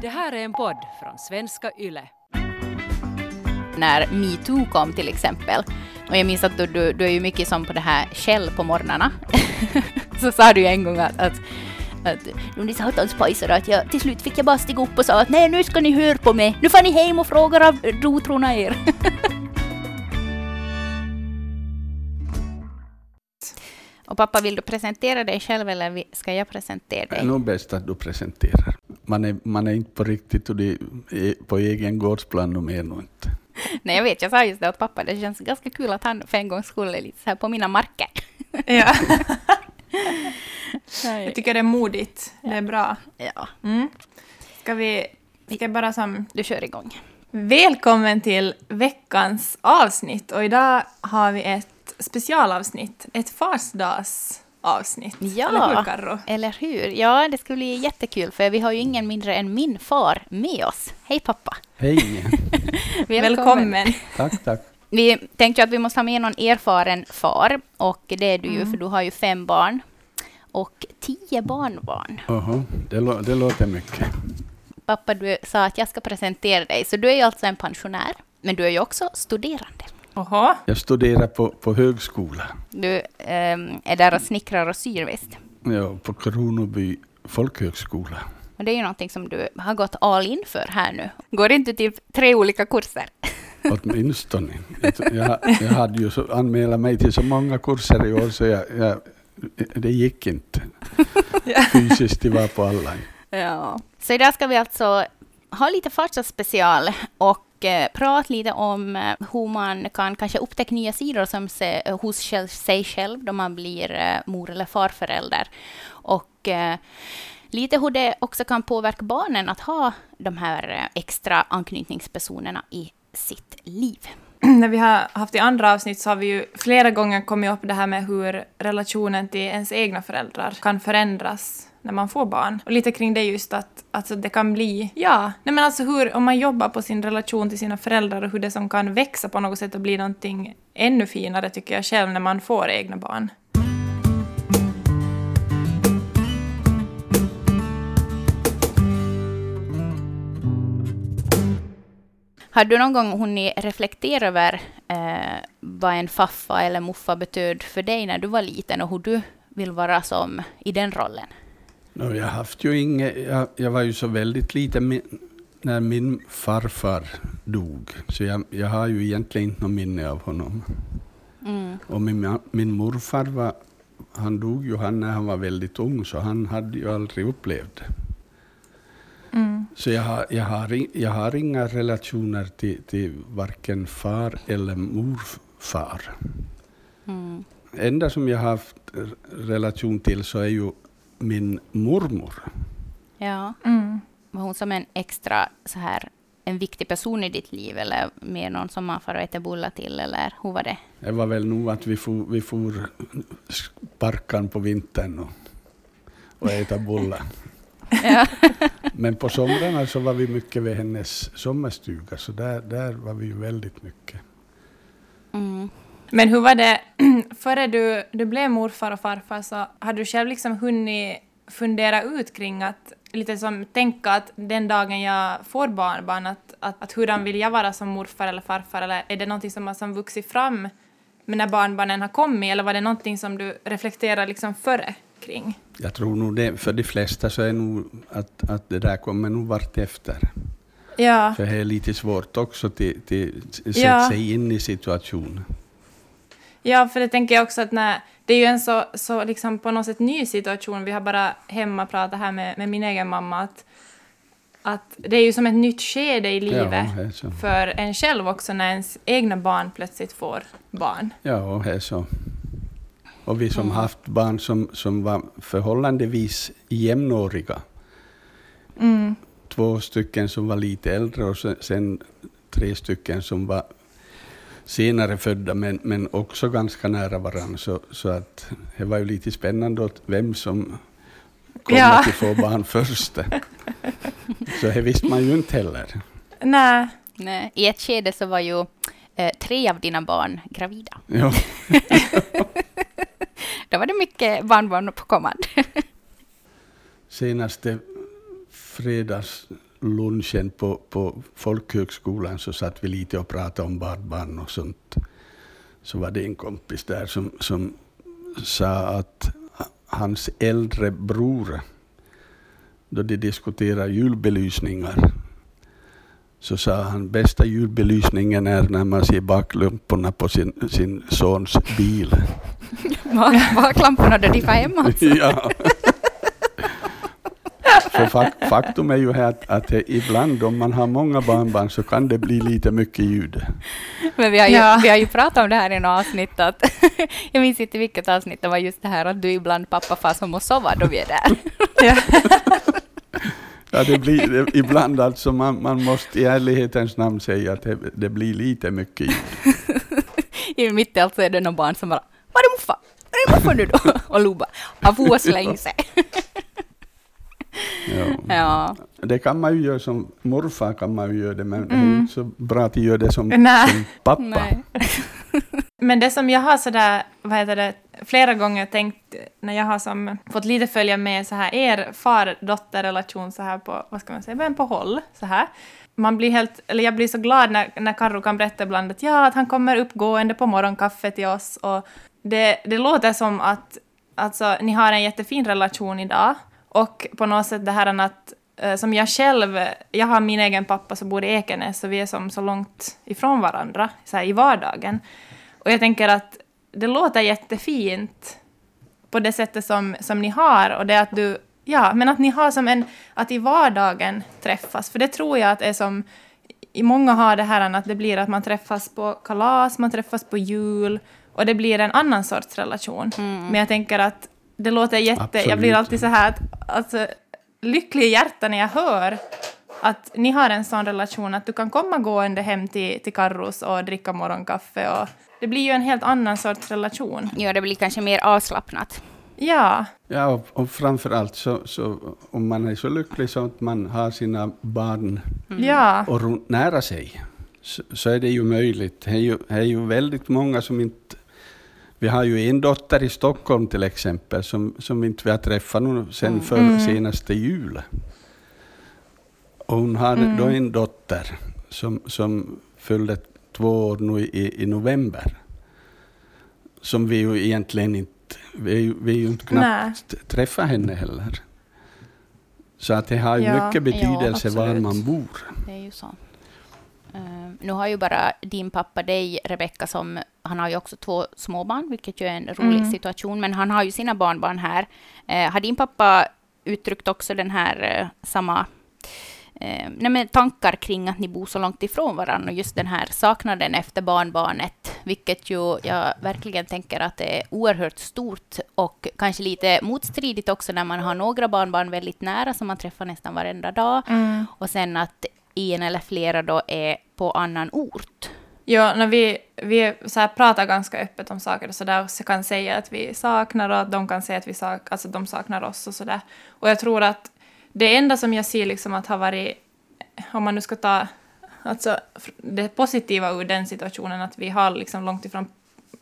Det här är en podd från svenska YLE. När metoo kom till exempel, och jag minns att du, du, du är ju mycket som på det här Shell på morgnarna, så sa du ju en gång att, att att de satans pojsar att jag till slut fick jag bara stiga upp och sa att nej nu ska ni höra på mig, nu får ni hem och fråga av rotrorna er. Och pappa, vill du presentera dig själv eller ska jag presentera dig? Det är nog bäst att du presenterar. Man är, man är inte på riktigt och det är på egen gårdsplan och mer nog inte. Nej, jag vet, jag sa just det åt pappa, det känns ganska kul att han för en gång skulle lite så här på mina marker. Ja. jag tycker det är modigt, det är bra. Ja. Mm. Ska vi, ska jag bara som... Du kör igång. Välkommen till veckans avsnitt och idag har vi ett specialavsnitt, ett farsdagsavsnitt. Ja, eller hur Karro? Eller hur? Ja, det skulle bli jättekul för vi har ju ingen mindre än min far med oss. Hej pappa! Hej! Välkommen! tack, tack. Vi tänkte att vi måste ha med någon erfaren far och det är du ju mm. för du har ju fem barn och tio barnbarn. Oho, det, lå det låter mycket. Pappa, du sa att jag ska presentera dig, så du är ju alltså en pensionär, men du är ju också studerande. Aha. Jag studerar på, på högskola. Du ähm, är där och snickrar och syr visst? Ja, på Kronoby folkhögskola. Och det är ju någonting som du har gått all in för här nu. Går inte typ tre olika kurser? Åtminstone. Jag, jag hade ju anmält mig till så många kurser i år så jag, jag det gick inte fysiskt att vara på alla. Ja. Så idag ska vi alltså ha lite första special och Eh, prata lite om eh, hur man kan kanske upptäcka nya sidor som se, eh, hos sig själv då man blir eh, mor eller farförälder. Och lite hur det också kan påverka barnen att ha de här extra anknytningspersonerna i sitt liv. När vi har haft i andra avsnitt så har vi ju flera gånger kommit upp det här med hur relationen till ens egna föräldrar kan förändras när man får barn. Och lite kring det just att alltså det kan bli, ja, nej men alltså hur, om man jobbar på sin relation till sina föräldrar och hur det som kan växa på något sätt och bli någonting ännu finare tycker jag själv när man får egna barn. Har du någon gång hunnit reflektera över eh, vad en faffa eller muffa betöd för dig när du var liten och hur du vill vara som i den rollen? No, jag, haft ju inget, jag, jag var ju så väldigt liten när min farfar dog, så jag, jag har ju egentligen inte något minne av honom. Mm. Och min, min morfar var, han dog ju han när han var väldigt ung, så han hade ju aldrig upplevt mm. Så jag har, jag, har, jag har inga relationer till, till varken far eller morfar. Mm. enda som jag har haft relation till så är ju min mormor. Ja. Mm. Var hon som en extra så här en viktig person i ditt liv eller mer någon som man får äta bullar till eller hur var det? Det var väl nog att vi for, vi for sparkan på vintern och, och äta bullar. ja. Men på somrarna så var vi mycket vid hennes sommarstuga så där, där var vi ju väldigt mycket. Mm. Men hur var det, före du, du blev morfar och farfar så hade du själv liksom hunnit fundera ut kring att lite som tänka att den dagen jag får barnbarn, att, att, att hurdan vill jag vara som morfar eller farfar, eller är det någonting som har som vuxit fram när barnbarnen har kommit, eller var det någonting som du reflekterade liksom före kring? Jag tror nog det, för de flesta så är nog att, att det där kommer nog vart efter. Ja. För det är lite svårt också att sätta ja. sig in i situationen. Ja, för det tänker jag också att när, det är ju en så, så liksom på något sätt ny situation. Vi har bara hemma pratat här med, med min egen mamma att, att det är ju som ett nytt skede i livet ja, för en själv också när ens egna barn plötsligt får barn. Ja, det är så. Och vi som mm. haft barn som, som var förhållandevis jämnåriga. Mm. Två stycken som var lite äldre och sen, sen tre stycken som var senare födda, men, men också ganska nära varandra. Så, så att det var ju lite spännande åt vem som kommer ja. att få barn först. så det visste man ju inte heller. Nej. Nej. I ett skede så var ju eh, tre av dina barn gravida. Ja. Då var det mycket barnbarn på kommand. Senaste fredagslunchen på, på folkhögskolan så satt vi lite och pratade om barnbarn och sånt. Så var det en kompis där som, som sa att hans äldre bror, då de diskuterade julbelysningar, så sa han bästa julbelysningen är när man ser baklamporna på sin, sin sons bil. Baklamporna då de var hemma alltså. ja. För faktum är ju här att, att ibland om man har många barnbarn så kan det bli lite mycket ljud. Men vi har ju, ja. vi har ju pratat om det här i något avsnitt, att jag minns inte vilket avsnitt det var just det här att du ibland pappa far som och sova då vi är där. Ja. Ja, det blir det, ibland alltså, man, man måste i ärlighetens namn säga att det, det blir lite mycket ljud. I mitt i allt så är det någon barn som bara ”Var är muffa? Är muffa nu då?” och for och slängt sig. Ja. ja. Det kan man ju göra som morfar, kan man ju göra det, men mm. det är mm. inte så bra att göra det som, som pappa. men det som jag har sådär, vad heter det, flera gånger tänkt när jag har som fått lite följa med så här er far-dotter-relation så här på, vad ska man säga, men på håll så här. Man blir helt, eller jag blir så glad när, när Karro kan berätta ibland att ja, att han kommer uppgående på morgonkaffet till oss och det, det låter som att alltså, ni har en jättefin relation idag och på något sätt det här att eh, som jag själv, jag har min egen pappa som bor i Ekenäs, så vi är som så långt ifrån varandra så här, i vardagen. Och jag tänker att det låter jättefint på det sättet som, som ni har, och det att du, ja, men att ni har som en, att i vardagen träffas, för det tror jag att är som, i många har det här att det blir att man träffas på kalas, man träffas på jul, och det blir en annan sorts relation. Mm. Men jag tänker att det låter jätte... Absolut. Jag blir alltid så här att, alltså, lycklig i hjärtat när jag hör att ni har en sån relation att du kan komma gående hem till, till Karros och dricka morgonkaffe. Och det blir ju en helt annan sorts relation. Ja, det blir kanske mer avslappnat. Ja. Ja, och, och framför allt så, så om man är så lycklig så att man har sina barn mm. ja. och nära sig, så, så, är det ju möjligt. Det är ju, det är ju väldigt många som inte vi har ju en dotter i Stockholm till exempel som, som inte vi har träffat nu sen mm. för mm. senaste jul. Och hon har mm. då en dotter som, som fyllde två år nu i, i november. Som vi ju egentligen inte, vi, vi ju inte knappt träffat henne heller. Så att det har ju ja, mycket betydelse ja, var man bor. Det är ju så. Uh, nu har ju bara din pappa dig, Rebecka, som han har ju också två småbarn, vilket ju är en rolig mm. situation, men han har ju sina barnbarn här. Uh, har din pappa uttryckt också den här uh, samma eh, nej tankar kring att ni bor så långt ifrån varandra och just den här saknaden efter barnbarnet, vilket ju jag verkligen tänker att det är oerhört stort och kanske lite motstridigt också när man har några barnbarn väldigt nära som man träffar nästan varenda dag mm. och sen att en eller flera då är på annan ort. Ja, när vi, vi så här pratar ganska öppet om saker och sådär, så kan säga att vi saknar och att de kan säga att vi sak, alltså de saknar oss och sådär. Och jag tror att det enda som jag ser liksom att har varit, om man nu ska ta alltså, det positiva ur den situationen, att vi har liksom långt ifrån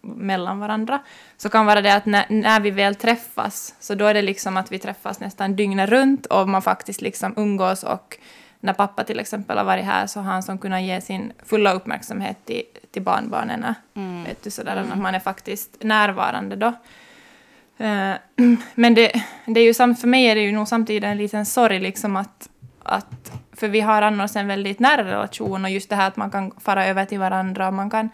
mellan varandra, så kan vara det att när, när vi väl träffas, så då är det liksom att vi träffas nästan dygnet runt och man faktiskt liksom umgås och när pappa till exempel har varit här så har han som kunnat ge sin fulla uppmärksamhet till, till barnbarnen. Mm. Vet du, sådär, mm. Att man är faktiskt närvarande då. Eh, men det, det är ju samt, för mig är det ju nog samtidigt en liten sorg liksom att, att för vi har annars en väldigt nära relation och just det här att man kan fara över till varandra och man kan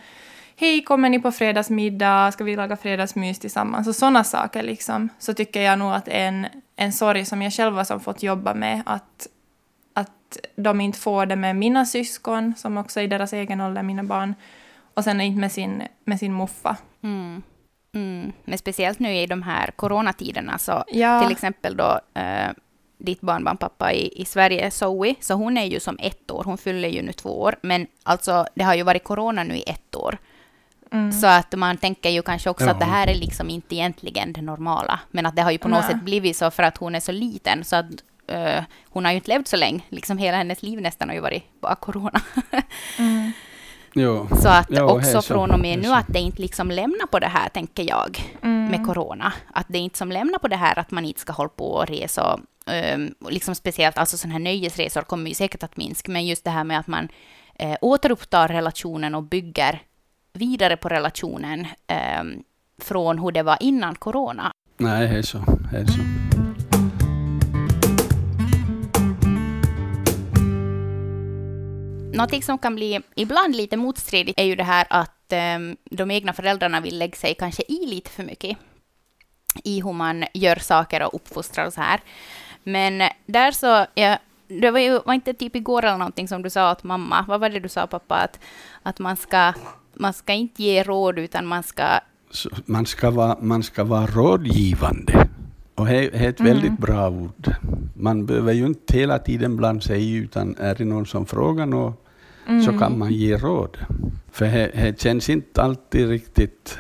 Hej, kommer ni på fredagsmiddag? Ska vi laga fredagsmys tillsammans? Och sådana saker liksom. Så tycker jag nog att det är en, en sorg som jag själv har fått jobba med. Att, de inte får det med mina syskon, som också är i deras egen ålder, mina barn, och sen inte med sin, med sin muffa. Mm. Mm. Men speciellt nu i de här coronatiderna, så ja. till exempel då eh, ditt barnbarnpappa i, i Sverige, Zoe, så hon är ju som ett år, hon fyller ju nu två år, men alltså det har ju varit corona nu i ett år. Mm. Så att man tänker ju kanske också ja. att det här är liksom inte egentligen det normala, men att det har ju på något sätt blivit så för att hon är så liten, så att uh, hon har ju inte levt så länge, liksom hela hennes liv nästan har ju varit bara corona. mm. Jo. Så att jo, också från och med nu att det inte liksom lämnar på det här, tänker jag. Mm. med corona. Att det är inte som lämnar på det här att man inte ska hålla på och resa. Um, liksom speciellt alltså sådana här nöjesresor kommer ju säkert att minska, men just det här med att man eh, återupptar relationen och bygger vidare på relationen eh, från hur det var innan corona. Nej, är så. Är så. Någonting som kan bli ibland lite motstridigt är ju det här att eh, de egna föräldrarna vill lägga sig kanske i lite för mycket i hur man gör saker och uppfostrar och så här. Men där så, ja, det var ju var inte typ igår eller någonting som du sa åt mamma, vad var det du sa pappa, att, att man, ska, man ska inte ge råd utan man ska... Man, ska vara, man ska vara rådgivande. Och det är ett mm. väldigt bra ord. Man behöver ju inte hela tiden blanda sig i, utan är det någon som frågar något mm. så kan man ge råd. För det känns inte alltid riktigt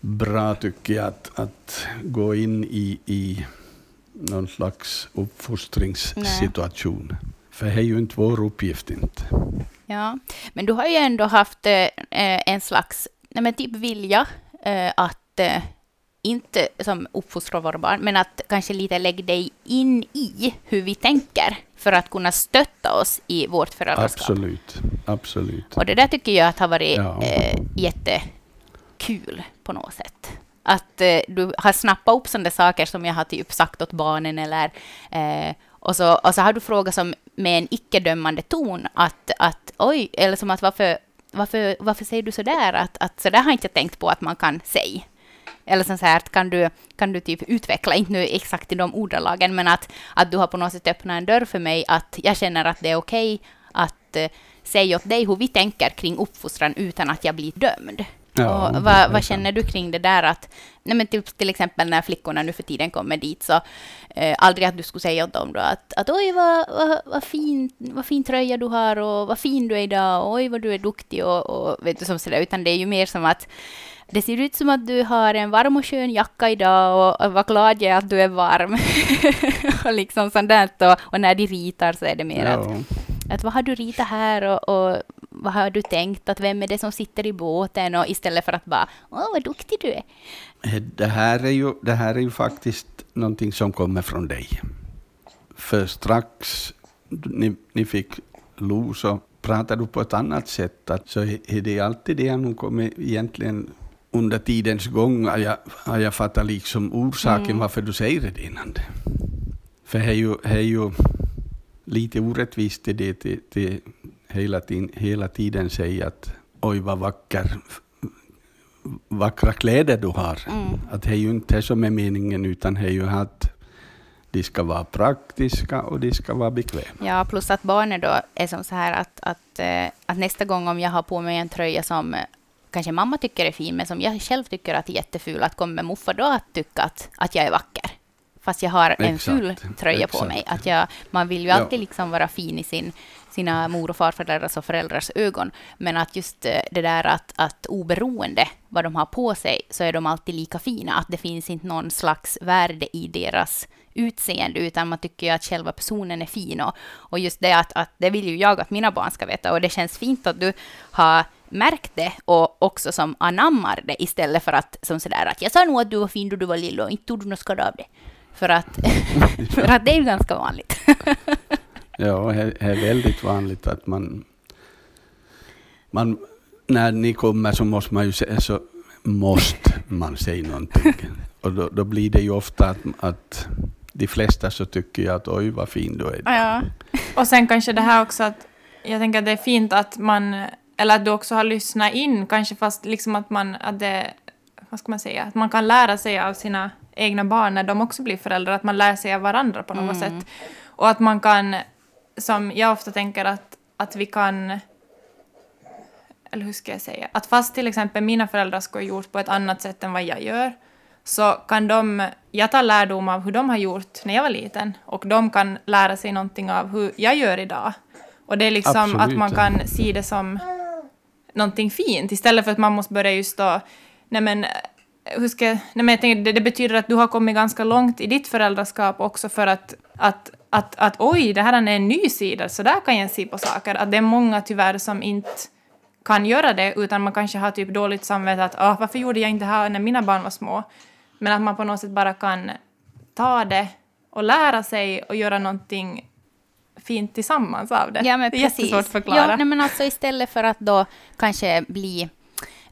bra, tycker jag, att, att gå in i, i någon slags uppfostringssituation. Nej. För det är ju inte vår uppgift inte. Ja, men du har ju ändå haft eh, en slags nej men typ vilja eh, att eh, inte som uppfostra våra barn, men att kanske lite lägga dig in i hur vi tänker för att kunna stötta oss i vårt föräldraskap. Absolut, absolut. Och det där tycker jag att har varit ja. eh, jättekul på något sätt att eh, du har snappat upp sådana saker som jag har typ sagt åt barnen eller eh, och, så, och så har du frågat som med en icke-dömande ton att, att oj, eller som att varför, varför, varför säger du så där? Att, att så där har inte jag tänkt på att man kan säga. Eller så här, kan du, kan du typ utveckla, inte nu exakt i de ordalagen, men att, att du har på något sätt öppnat en dörr för mig, att jag känner att det är okej okay att eh, säga åt dig hur vi tänker kring uppfostran utan att jag blir dömd. Ja, och vad, vad känner du kring det där att, nej men till, till exempel när flickorna nu för tiden kommer dit så eh, aldrig att du skulle säga åt dem då att, att oj vad, vad, vad, fin, vad fin tröja du har och vad fin du är idag och oj vad du är duktig och, och vet du som sådär, utan det är ju mer som att det ser ut som att du har en varm och skön jacka idag och, och vad glad jag är att du är varm. och liksom sånt där. Och, och, när de ritar så är det mer ja. att, att vad har du ritat här och, och vad har du tänkt, att vem är det som sitter i båten och istället för att bara åh vad duktig du är. Eh, det här är ju, det här är ju faktiskt någonting som kommer från dig. För strax ni, ni fick Lo så pratade du på ett annat sätt. Att så är det alltid det hon kommer egentligen under tidens gång har jag, har jag fattat liksom orsaken mm. varför du säger det innan. För det är ju, det är ju lite orättvist det, det, det, det hela, tiden, hela tiden säga att oj vad vacker, vackra kläder du har. Mm. Att det är ju inte det som är meningen, utan det är ju att de ska vara praktiska och de ska vara bekväma. Ja, plus att barnen då är som så här att, att, eh, att nästa gång om jag har på mig en tröja som eh, kanske mamma tycker är fin, men som jag själv tycker att är jätteful, att kommer Muffa då att tycka att, att jag är vacker? Fast jag har en exakt, ful tröja exakt. på mig. Att jag, man vill ju alltid ja. liksom vara fin i sin sina mor och farföräldrars och föräldrars ögon. Men att just eh, det där att, att oberoende vad de har på sig så är de alltid lika fina. Att det finns inte någon slags värde i deras utseende, utan man tycker att själva personen är fin. Och, och just det att, att det vill ju jag att mina barn ska veta. Och det känns fint att du har märkt det och också som anammar det istället för att som sådär att jag sa nog att du var fin då du var lilla och inte tog du något skada av det. För att, för att det är ju ganska vanligt. Ja, det är väldigt vanligt att man, man... När ni kommer så måste man ju säga, så måste man säga någonting. Och då, då blir det ju ofta att, att de flesta så tycker jag att oj vad fin du är. Ja. Och sen kanske det här också att jag tänker att det är fint att man, eller att du också har lyssnat in, kanske fast liksom att man, att det, vad ska man säga, att man kan lära sig av sina egna barn när de också blir föräldrar, att man lär sig av varandra på något mm. sätt. Och att man kan som jag ofta tänker att, att vi kan eller hur ska jag säga, att fast till exempel mina föräldrar skulle ha gjort på ett annat sätt än vad jag gör, så kan de, jag tar lärdom av hur de har gjort när jag var liten, och de kan lära sig någonting av hur jag gör idag. Och det är liksom Absolut. att man kan se det som någonting fint, istället för att man måste börja just då, nej men, hur ska, nej men jag tänker, det, det betyder att du har kommit ganska långt i ditt föräldraskap också för att, att att, att oj, det här är en ny sida, så där kan jag se på saker. Att det är många tyvärr som inte kan göra det, utan man kanske har typ dåligt samvete att ah, varför gjorde jag inte det här när mina barn var små? Men att man på något sätt bara kan ta det och lära sig och göra någonting fint tillsammans av det. Ja, men det är precis. jättesvårt att förklara. Ja, nej, men alltså istället för att då kanske bli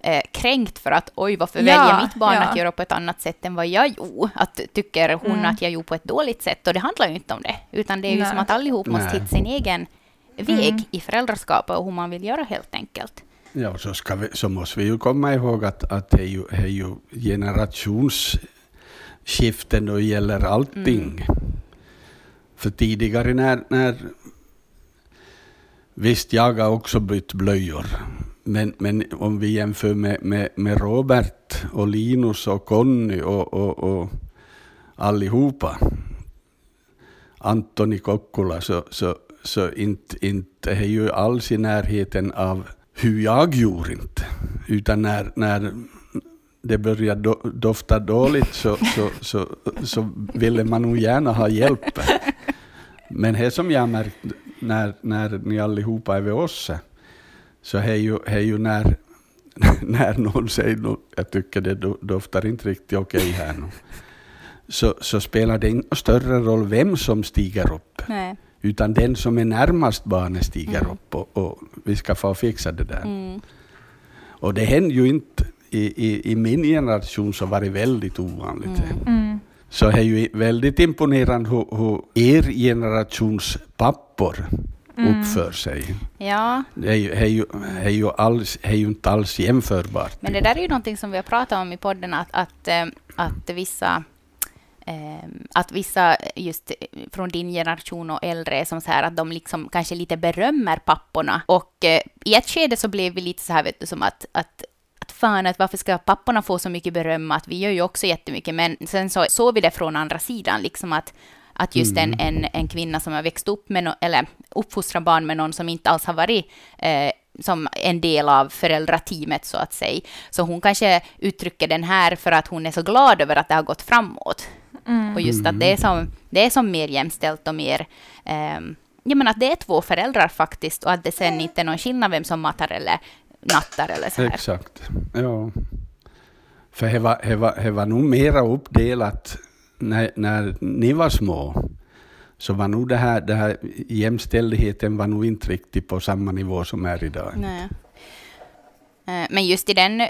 eh, kränkt för att oj, varför Ja, väljer mitt barn ja. att göra på ett annat sätt än vad jag gjorde? Att tycker hon Mm. att jag gjorde på ett dåligt sätt? Och det handlar ju inte om det, utan det är ju Nej. som att allihop måste Nej. hitta sin egen väg Mm. i föräldraskapet och hur man vill göra helt enkelt. Ja, och så, ska vi, så måste vi ju komma ihåg att, att det är ju, det är ju generationsskiften och gäller allting. För tidigare när, när... Visst, jag har också bytt blöjor. Men, men om vi jämför med, med, med Robert och Linus och Conny och, och, och allihopa, Antoni Kokkola, så, så, så inte, inte är ju alls i närheten av hur jag gjorde inte. Utan när, när det började do, dofta dåligt så, så, så, så ville man nog gärna ha hjälp. Men det som jag märkt när, när ni allihopa är vid oss, så är ju, är ju när, när någon säger att jag tycker det do- doftar inte riktigt okej här nu. Så, så spelar det ingen större roll vem som stiger upp. Nej. Utan den som är närmast barnet stiger Mm. upp och, och vi ska få fixa det där. Mm. Och det händer ju inte, i, i, i min generation så var det väldigt ovanligt. Mm. Mm. Så det är ju väldigt imponerande hur, hur er generations pappor Mm. uppför sig. Ja, Det är ju, är ju, är ju, alls, är ju inte alls jämförbart. Men det där är ju någonting som vi har pratat om i podden, att, att, eh, att vissa eh, att vissa just från din generation och äldre är som så här att de liksom kanske lite berömmer papporna. Och eh, i ett skede så blev vi lite så här, vet du, som att, att att fan, att varför ska papporna få så mycket beröm? Att vi gör ju också jättemycket. Men sen så såg vi det från andra sidan, liksom att, att just en, en, en kvinna som har växt upp med, no, eller uppfostrat barn med någon som inte alls har varit eh, som en del av föräldrateamet så att säga. Så hon kanske uttrycker den här för att hon är så glad över att det har gått framåt. Och just att det är som, det är som mer jämställt och mer ehm, Ja, men att det är två föräldrar faktiskt och att det sen inte är någon skillnad vem som matar eller nattar eller så här. Exakt. Ja. För det var, det var, det var nog mera uppdelat när, när ni var små. Så var nog det här, det här jämställdheten var nog inte riktigt på samma nivå som är idag. Nej. Eh, men just i den,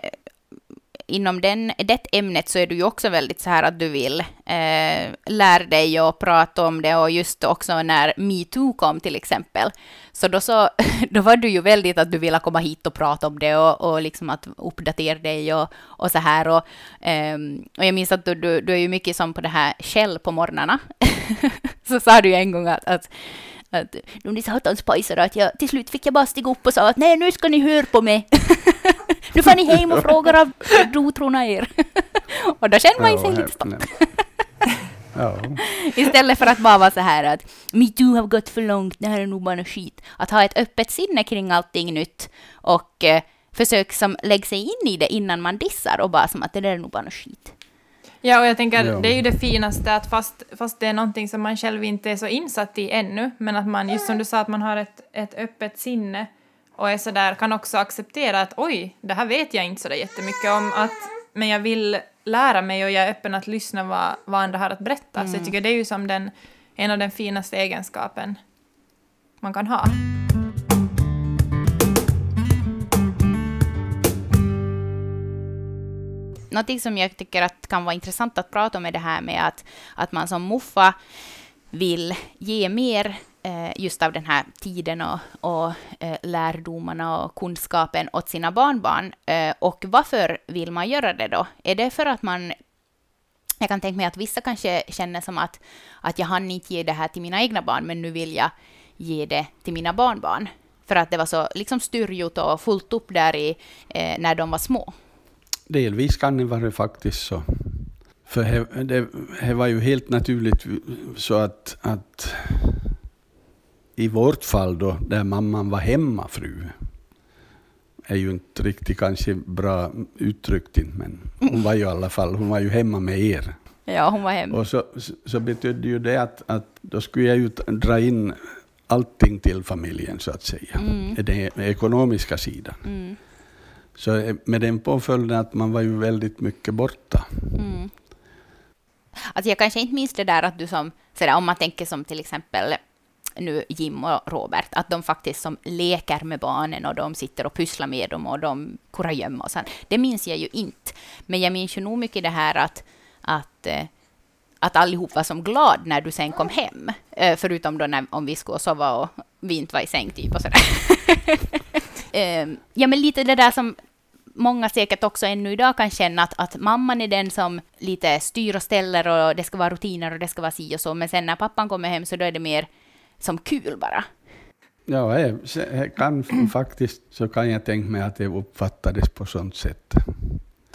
inom den, det ämnet så är du ju också väldigt så här att du vill eh, lära dig och prata om det och just också när metoo kom till exempel. Så då, så då var du ju väldigt att du ville komma hit och prata om det och, och liksom att uppdatera dig och, och så här. Och, eh, och jag minns att du, du, du är ju mycket som på det här Shell på morgnarna. så sa du ju en gång att, att att de satans pajsar att jag till slut fick jag bara stiga upp och sa att nej nu ska ni höra på mig. nu får ni hem och fråga av rotrorna er. och då känner man ju sig lite nej. Ja. Istället för att bara vara så här att metoo har gått för långt, det här är nog bara skit. Att ha ett öppet sinne kring allting nytt och eh, försök som lägga sig in i det innan man dissar och bara som att det där är nog bara skit. Ja, och jag tänker, Ja. det är ju det finaste att fast, fast det är någonting som man själv inte är så insatt i ännu, men att man, just som du sa, att man har ett, ett öppet sinne och är så där, kan också acceptera att oj, det här vet jag inte så där jättemycket om, att, men jag vill lära mig och jag är öppen att lyssna vad, vad andra har att berätta. Så jag tycker det är ju som den, en av den finaste egenskapen man kan ha. Någonting som jag tycker att kan vara intressant att prata om är det här med att, att man som muffa vill ge mer eh, just av den här tiden och, och eh, lärdomarna och kunskapen åt sina barnbarn. Eh, och varför vill man göra det då? Är det för att man jag kan tänka mig att vissa kanske känner som att, att jag hann inte ge det här till mina egna barn, men nu vill jag ge det till mina barnbarn. För att det var så liksom styrjot och fullt upp där i, eh, när de var små. Delvis kan det vara faktiskt så. För det, det, det var ju helt naturligt så att, att i vårt fall då, där mamman var hemmafru, är ju inte riktigt kanske bra uttryckt, men hon var ju i alla fall, hon var ju hemma med er. Ja, hon var hem. Och så, så betydde ju det att, att då skulle jag ju dra in allting till familjen så att säga. Mm. Den ekonomiska sidan. Mm. Så eh, med den påföljden att man var ju väldigt mycket borta. Mm. Alltså jag kanske inte minns det där att du som, sådär, om man tänker som till exempel nu Jim och Robert, att de faktiskt som leker med barnen och de sitter och pysslar med dem och de kurragömma och sånt. Det minns jag ju inte. Men jag minns ju nog mycket det här att, att, eh, att allihop var som glad när du sen kom hem. Eh, Förutom då när, om vi skulle sova och vi inte var i säng typ och sådär. Eh, ja men lite det där som många säkert också ännu idag kan känna att, att mamman är den som lite styr och ställer och det ska vara rutiner och det ska vara si och så. Men sen när pappan kommer hem så då är det mer som kul bara. Ja, eh, jag eh, kan, faktiskt så kan jag tänka mig att det uppfattades på sånt sätt.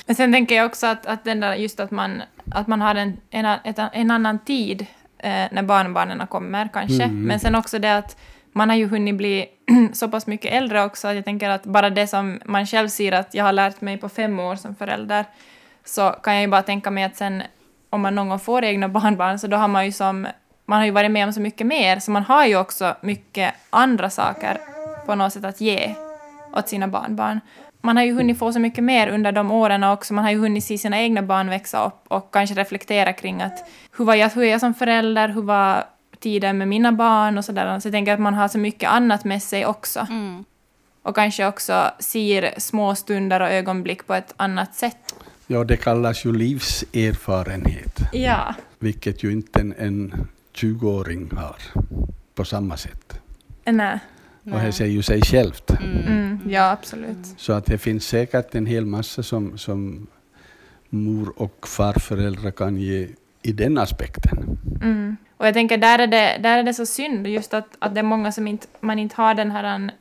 Men sen tänker jag också att, att den där, just att man, att man har en, en, ett, en annan tid eh, när barnbarnen kommer kanske. Mm. Men sen också det att man har ju hunnit bli så pass mycket äldre också. att Jag tänker att bara det som man själv ser att jag har lärt mig på fem år som förälder, så kan jag ju bara tänka mig att sen om man någon gång får egna barnbarn, så då har man ju som man har ju varit med om så mycket mer, så man har ju också mycket andra saker på något sätt att ge åt sina barnbarn. Man har ju hunnit få så mycket mer under de åren också. Man har ju hunnit se sina egna barn växa upp och kanske reflektera kring att hur var jag, hur är jag som förälder, hur var tiden med mina barn och sådär. Så jag tänker att man har så mycket annat med sig också. Mm. Och kanske också ser små stunder och ögonblick på ett annat sätt. Ja, det kallas ju livserfarenhet, Ja. vilket ju inte en, en 20-åring har på samma sätt. Nej. Och det säger ju sig självt. Mm, ja, absolut. Så att det finns säkert en hel massa som, som mor och farföräldrar kan ge i den aspekten. Mm. Och jag tänker, där är det, där är det så synd just att, att det är många som inte, man inte har den här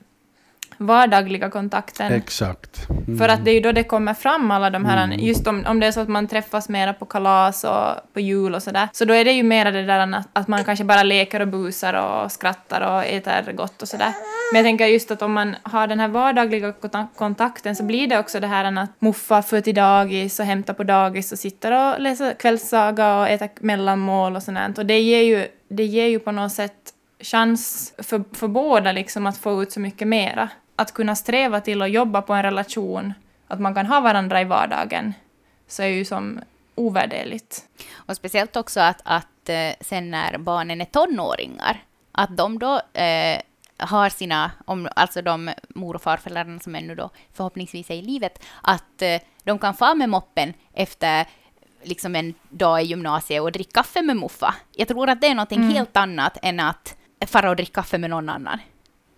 vardagliga kontakten. Exakt. Mm. För att det är ju då det kommer fram alla de här, Mm. just om, om det är så att man träffas mera på kalas och på jul och sådär, så då är det ju mera det där att, att man kanske bara leker och busar och skrattar och äter gott och sådär. Men jag tänker just att om man har den här vardagliga kontak- kontakten så blir det också det här att muffa för till dagis och hämta på dagis och sitter och läser kvällssaga och äter mellanmål och sånt. Och det ger ju, det ger ju på något sätt chans för, för båda liksom att få ut så mycket mera. Att kunna sträva till att jobba på en relation, att man kan ha varandra i vardagen, så är ju som ovärderligt. Och speciellt också att, att eh, sen när barnen är tonåringar, att de då eh, har sina, om, alltså de mor och farföräldrarna som ännu då förhoppningsvis är i livet, att eh, de kan få med moppen efter liksom en dag i gymnasiet och dricka kaffe med muffa. Jag tror att det är något Mm. helt annat än att fara och dricka kaffe med någon annan.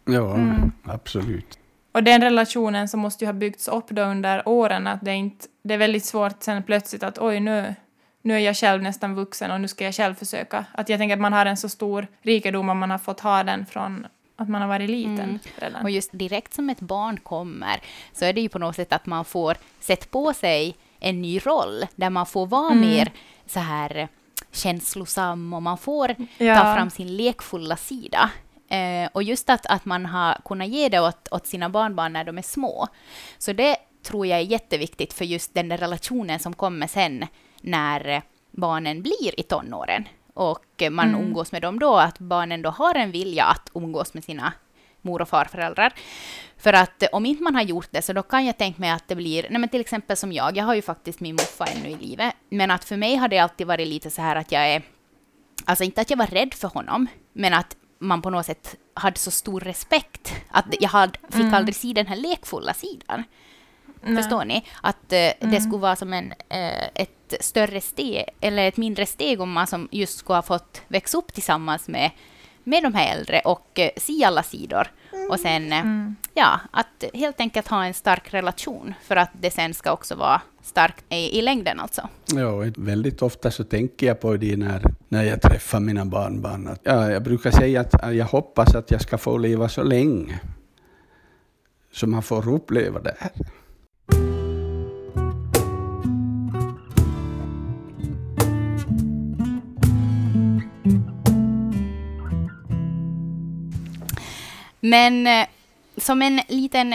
Ja, Mm. absolut. Och den relationen som måste ju ha byggts upp då under åren, att det är, inte, det är väldigt svårt sen plötsligt att oj, nu, nu är jag själv nästan vuxen och nu ska jag själv försöka. Att jag tänker att man har en så stor rikedom om man har fått ha den från att man har varit liten Mm. redan. Och just direkt som ett barn kommer så är det ju på något sätt att man får sätta på sig en ny roll där man får vara Mm. mer så här känslosam och man får Ja. ta fram sin lekfulla sida. Eh, och just att, att man har kunnat ge det åt, åt sina barnbarn när de är små. Så det tror jag är jätteviktigt för just den där relationen som kommer sen när barnen blir i tonåren och man Mm. umgås med dem då, att barnen då har en vilja att umgås med sina mor och farföräldrar. För att om inte man har gjort det så då kan jag tänka mig att det blir, nej men till exempel som jag, jag har ju faktiskt min muffa ännu i livet, men att för mig har det alltid varit lite så här att jag är, alltså inte att jag var rädd för honom, men att man på något sätt hade så stor respekt att jag hade, fick Mm. aldrig se den här lekfulla sidan. Nej. Förstår ni? Att eh, det skulle vara som en, eh, ett större steg, eller ett mindre steg om man som just skulle ha fått växa upp tillsammans med, med de här äldre och eh, se alla sidor. Och sen, eh, Mm. ja, att helt enkelt ha en stark relation för att det sen ska också vara starkt i, i längden alltså. Ja, väldigt ofta så tänker jag på det när, när jag träffar mina barnbarn. Att, ja, jag brukar säga att jag hoppas att jag ska få leva så länge så man får uppleva det här. Men eh, som en liten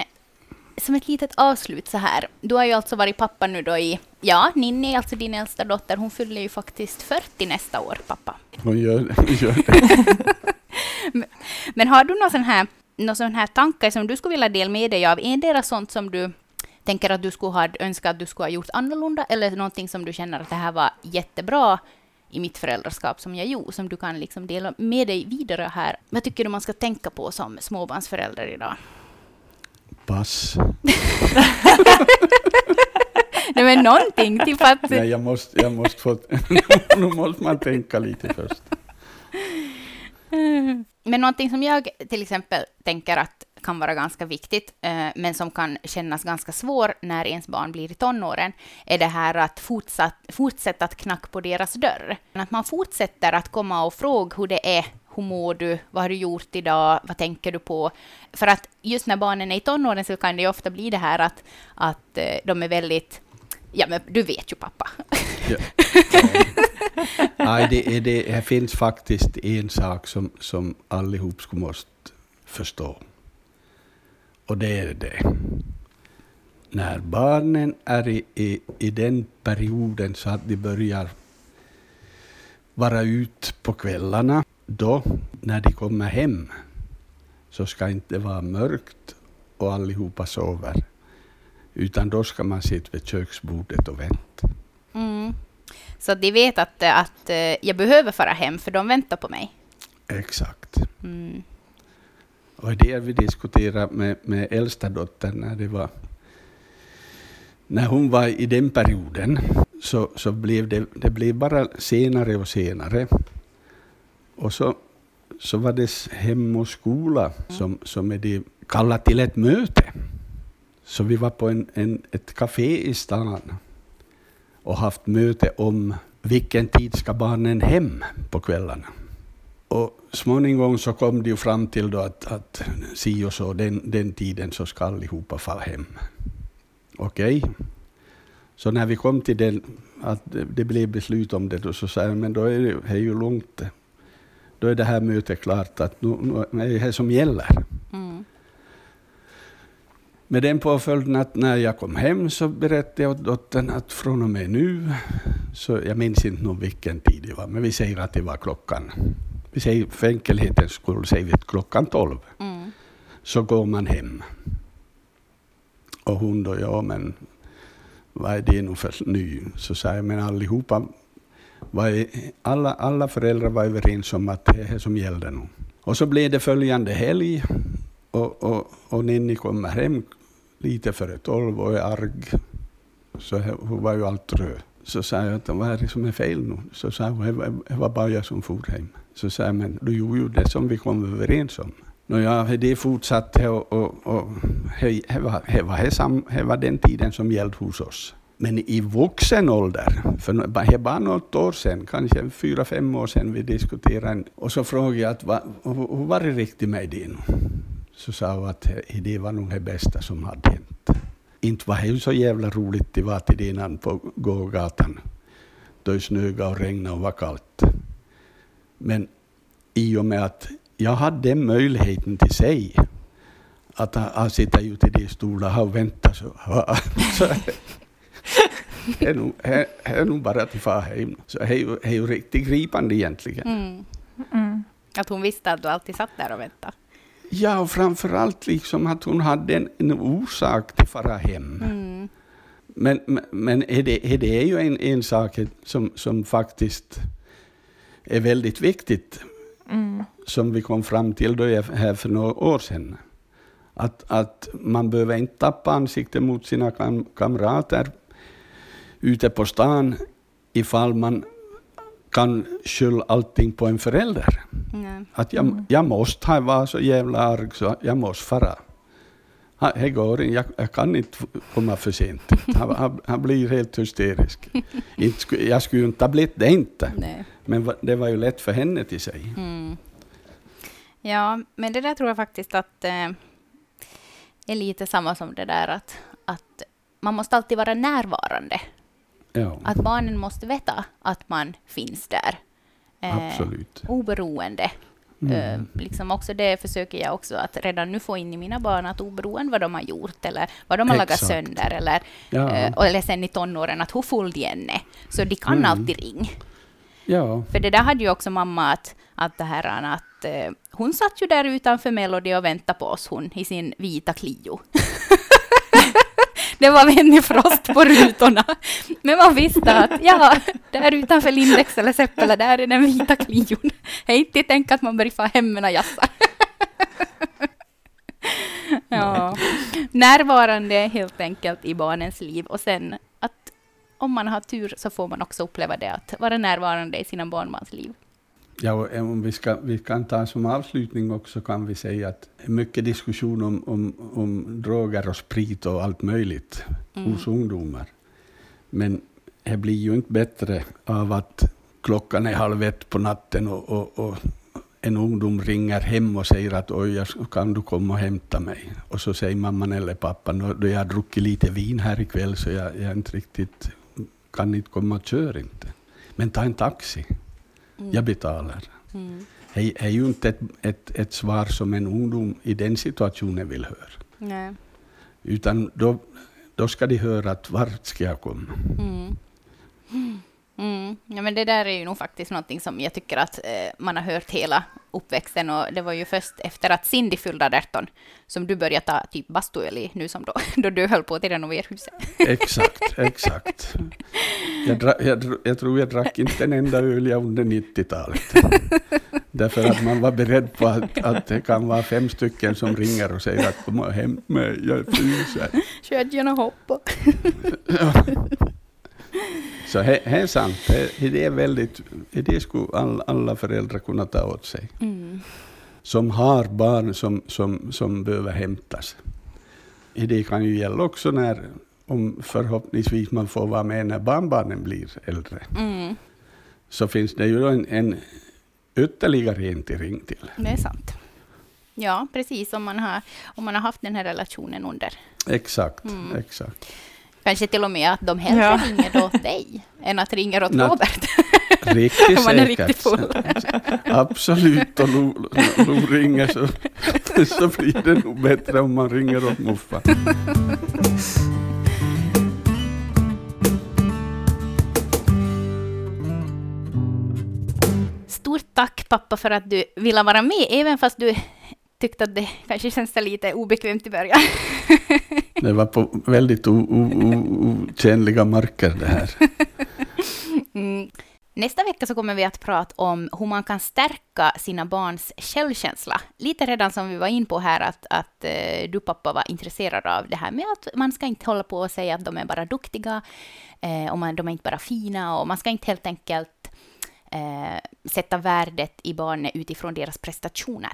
som ett litet avslut så här. Du har ju alltså varit pappa nu då i, ja, Ninni, alltså din äldsta dotter, hon fyller ju faktiskt 40 nästa år, pappa. Hon gör, gör det. men, men har du någon sån här, någon sån här tanke som du skulle vilja dela med dig av? Endera sånt som du tänker att du skulle ha önskat att du skulle ha gjort annorlunda, eller någonting som du känner att det här var jättebra i mitt föräldraskap som jag gjorde, som du kan liksom dela med dig vidare här. Vad tycker du man ska tänka på som småbarnsförälder idag? Pass. Nej men någonting, typ att... Nej, jag måste, jag måste få... nu måste man tänka lite först. Men någonting som jag till exempel tänker att kan vara ganska viktigt, eh, men som kan kännas ganska svår när ens barn blir i tonåren, är det här att fortsatt, fortsätta att knacka på deras dörr. Att man fortsätter att komma och fråga hur det är, hur mår du, vad har du gjort idag, vad tänker du på? För att just när barnen är i tonåren så kan det ofta bli det här att, att eh, de är väldigt Ja, men du vet ju pappa. Ja. Nej, det, det, det finns faktiskt en sak som, som allihop skulle måste förstå. Och det är det. När barnen är i, i, i den perioden så att de börjar vara ute på kvällarna, då när de kommer hem så ska inte vara mörkt och allihopa sover. Utan då ska man sitta vid köksbordet och vänta. Mm. Så de vet att, att eh, jag behöver fara hem, för de väntar på mig? Exakt. Mm. Och det vi diskuterade med, med äldsta dottern när det var när hon var i den perioden så, så blev det, det blev bara senare och senare. Och så, så var det hem och skola som, som är det kallat till ett möte. Så vi var på en, en, ett café i stan och haft möte om vilken tid ska barnen hem på kvällarna. Och småningom så kom de fram till då att, att si och så, den, den tiden så ska allihopa fara hem. Okej. Okay. Så när vi kom till den, att det blev beslut om det, då så sa jag, men då är det, är ju långt. Då är det här mötet klart, att nu, nu är det här som gäller. Mm. Med den påföljden att när jag kom hem så berättade jag åt dottern att från och med nu, så jag minns inte nog vilken tid det var, men vi säger att det var klockan, vi säger för enkelhetens skull säger vi klockan tolv, mm. så går man hem. Och hon då, ja men vad är det nu för ny? Så sa jag, men allihopa, var, alla, alla föräldrar var överens om att det är det som gällde nu. Och så blev det följande helg och, och, och Ninni kommer hem lite före tolv och är arg. Så hon var ju allt röd. Så sa jag att vad är det som är fel nu? Så sa hon, det var bara jag som for hem. Så sa jag, men du gjorde ju det som vi kom överens om. Nåja, det fortsatte och, och, och det var, det var, var den tiden som gällde hos oss. Men i vuxen ålder, för det är bara något år sedan, kanske fyra, fem år sedan vi diskuterade, och så frågade jag att, hur var det riktigt med det nu? Så sa hon att det var nog det bästa som hade hänt. Inte var det så jävla roligt det var till innan på gågatan, då det snöade och regnade och var kallt. Men i och med att jag hade den möjligheten till sig, att han sitter ute i de stolarna och väntar så, så det är, nog, bara att fara hem. Så ju, det är ju riktigt gripande egentligen. Mm. Mm. Att hon visste att du alltid satt där och väntade? Ja, och framför allt liksom att hon hade en, en orsak till att fara hem. Mm. Men, men är det, är det ju en, en sak som, som faktiskt är väldigt viktigt, mm. som vi kom fram till då här för några år sedan. Att, att man behöver inte tappa ansiktet mot sina kam kamrater ute på stan ifall man kan skylla allting på en förälder. Nej. Att jag, mm. jag måste vara så jävla arg så jag måste fara. Det går inte, jag, jag, kan inte komma för sent. Han, han, han blir helt hysterisk. jag skulle ju inte ha blivit det inte. Nej. Men det var ju lätt för henne till sig. Mm. Ja, men det där tror jag faktiskt att eh, är lite samma som det där att, att man måste alltid vara närvarande. Ja. Att barnen måste veta att man finns där. Eh, Absolut. Oberoende. Mm. Uh, liksom också det försöker jag också att redan nu få in i mina barn, att oberoende vad de har gjort eller vad de har Exakt. lagat sönder eller, ja. uh, eller sen i tonåren, att hur full de än är. Så de kan mm. alltid ringa. Ja. För det där hade ju också mamma att, att det här att att eh, hon satt ju där utanför Melody och väntade på oss, hon i sin vita Clio. det var Venny Frost på rutorna. Men man visste att ja, där utanför Lindex eller Seppele, där är den vita Clion. Jag inte tänkt att man börjar få hem med jassar. ja. Närvarande helt enkelt i barnens liv och sen att om man har tur så får man också uppleva det, att vara närvarande i sina barnbarns liv. Ja, och om vi, ska, vi kan ta som avslutning också kan vi säga att mycket diskussion om, om, om droger och sprit och allt möjligt mm. hos ungdomar. Men det blir ju inte bättre av att klockan är halv ett på natten och, och, och en ungdom ringer hem och säger att oj, kan du komma och hämta mig? Och så säger mamman eller pappan, då jag har druckit lite vin här ikväll så jag, jag inte riktigt kan inte komma och köra inte. Men ta en taxi. Mm. Jag betalar. Mm. Det är ju inte ett, ett, ett, svar som en ungdom i den situationen vill höra. Nej. Utan då, då ska de höra att vart ska jag komma? Mm. Mm. Ja, men det där är ju nog faktiskt någonting som jag tycker att eh, man har hört hela uppväxten och det var ju först efter att Cindy fyllde 18 som du började ta typ bastuöl nu som då, då du höll på att renovera huset. Exakt, exakt. Jag, dra, jag, jag, tror jag drack inte en enda öl under 90-talet. Därför att man var beredd på att, att det kan vara fem stycken som ringer och säger att kom hämta mig, jag fryser. Kedjorna hoppar. Så det är sant. Det är väldigt, det skulle alla, alla föräldrar kunna ta åt sig. Mm. Som har barn som, som, som behöver hämtas. Det kan ju gälla också när, om förhoppningsvis man får vara med när barnbarnen blir äldre. Mm. Så finns det ju en, en ytterligare en till ring till. Det är sant. Ja, precis. Om man har, om man har haft den här relationen under. Exakt, mm. exakt. Kanske till och med att de hellre ja. ringer åt dig än att ringa åt Nå, Robert. Riktigt man är riktigt full. Absolut, och Lo ringer så, så blir det nog bättre om man ringer åt Muffa. Stort tack pappa för att du ville vara med, även fast du tyckte att det kanske känns lite obekvämt i början. det var på väldigt otjänliga marker det här. Mm. Nästa vecka så kommer vi att prata om hur man kan stärka sina barns självkänsla. Lite redan som vi var in på här att, att uh, du pappa var intresserad av det här med att man ska inte hålla på och säga att de är bara duktiga uh, och man, de är inte bara fina och man ska inte helt enkelt uh, sätta värdet i barnet utifrån deras prestationer.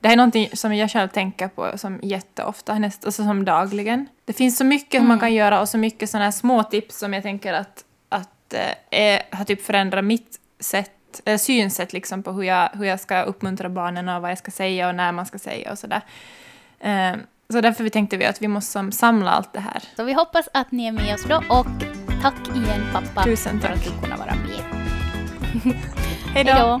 Det här är någonting som jag själv tänker på som jätteofta, näst, alltså som dagligen. Det finns så mycket mm. man kan göra och så mycket sådana här små tips som jag tänker att, att eh, har typ förändrat mitt sätt, äh, synsätt liksom på hur jag, hur jag ska uppmuntra barnen och vad jag ska säga och när man ska säga och sådär. Eh, så därför tänkte vi att vi måste samla allt det här. Så vi hoppas att ni är med oss då och tack igen pappa Tusen tack. för att du kunde vara med. Hej då!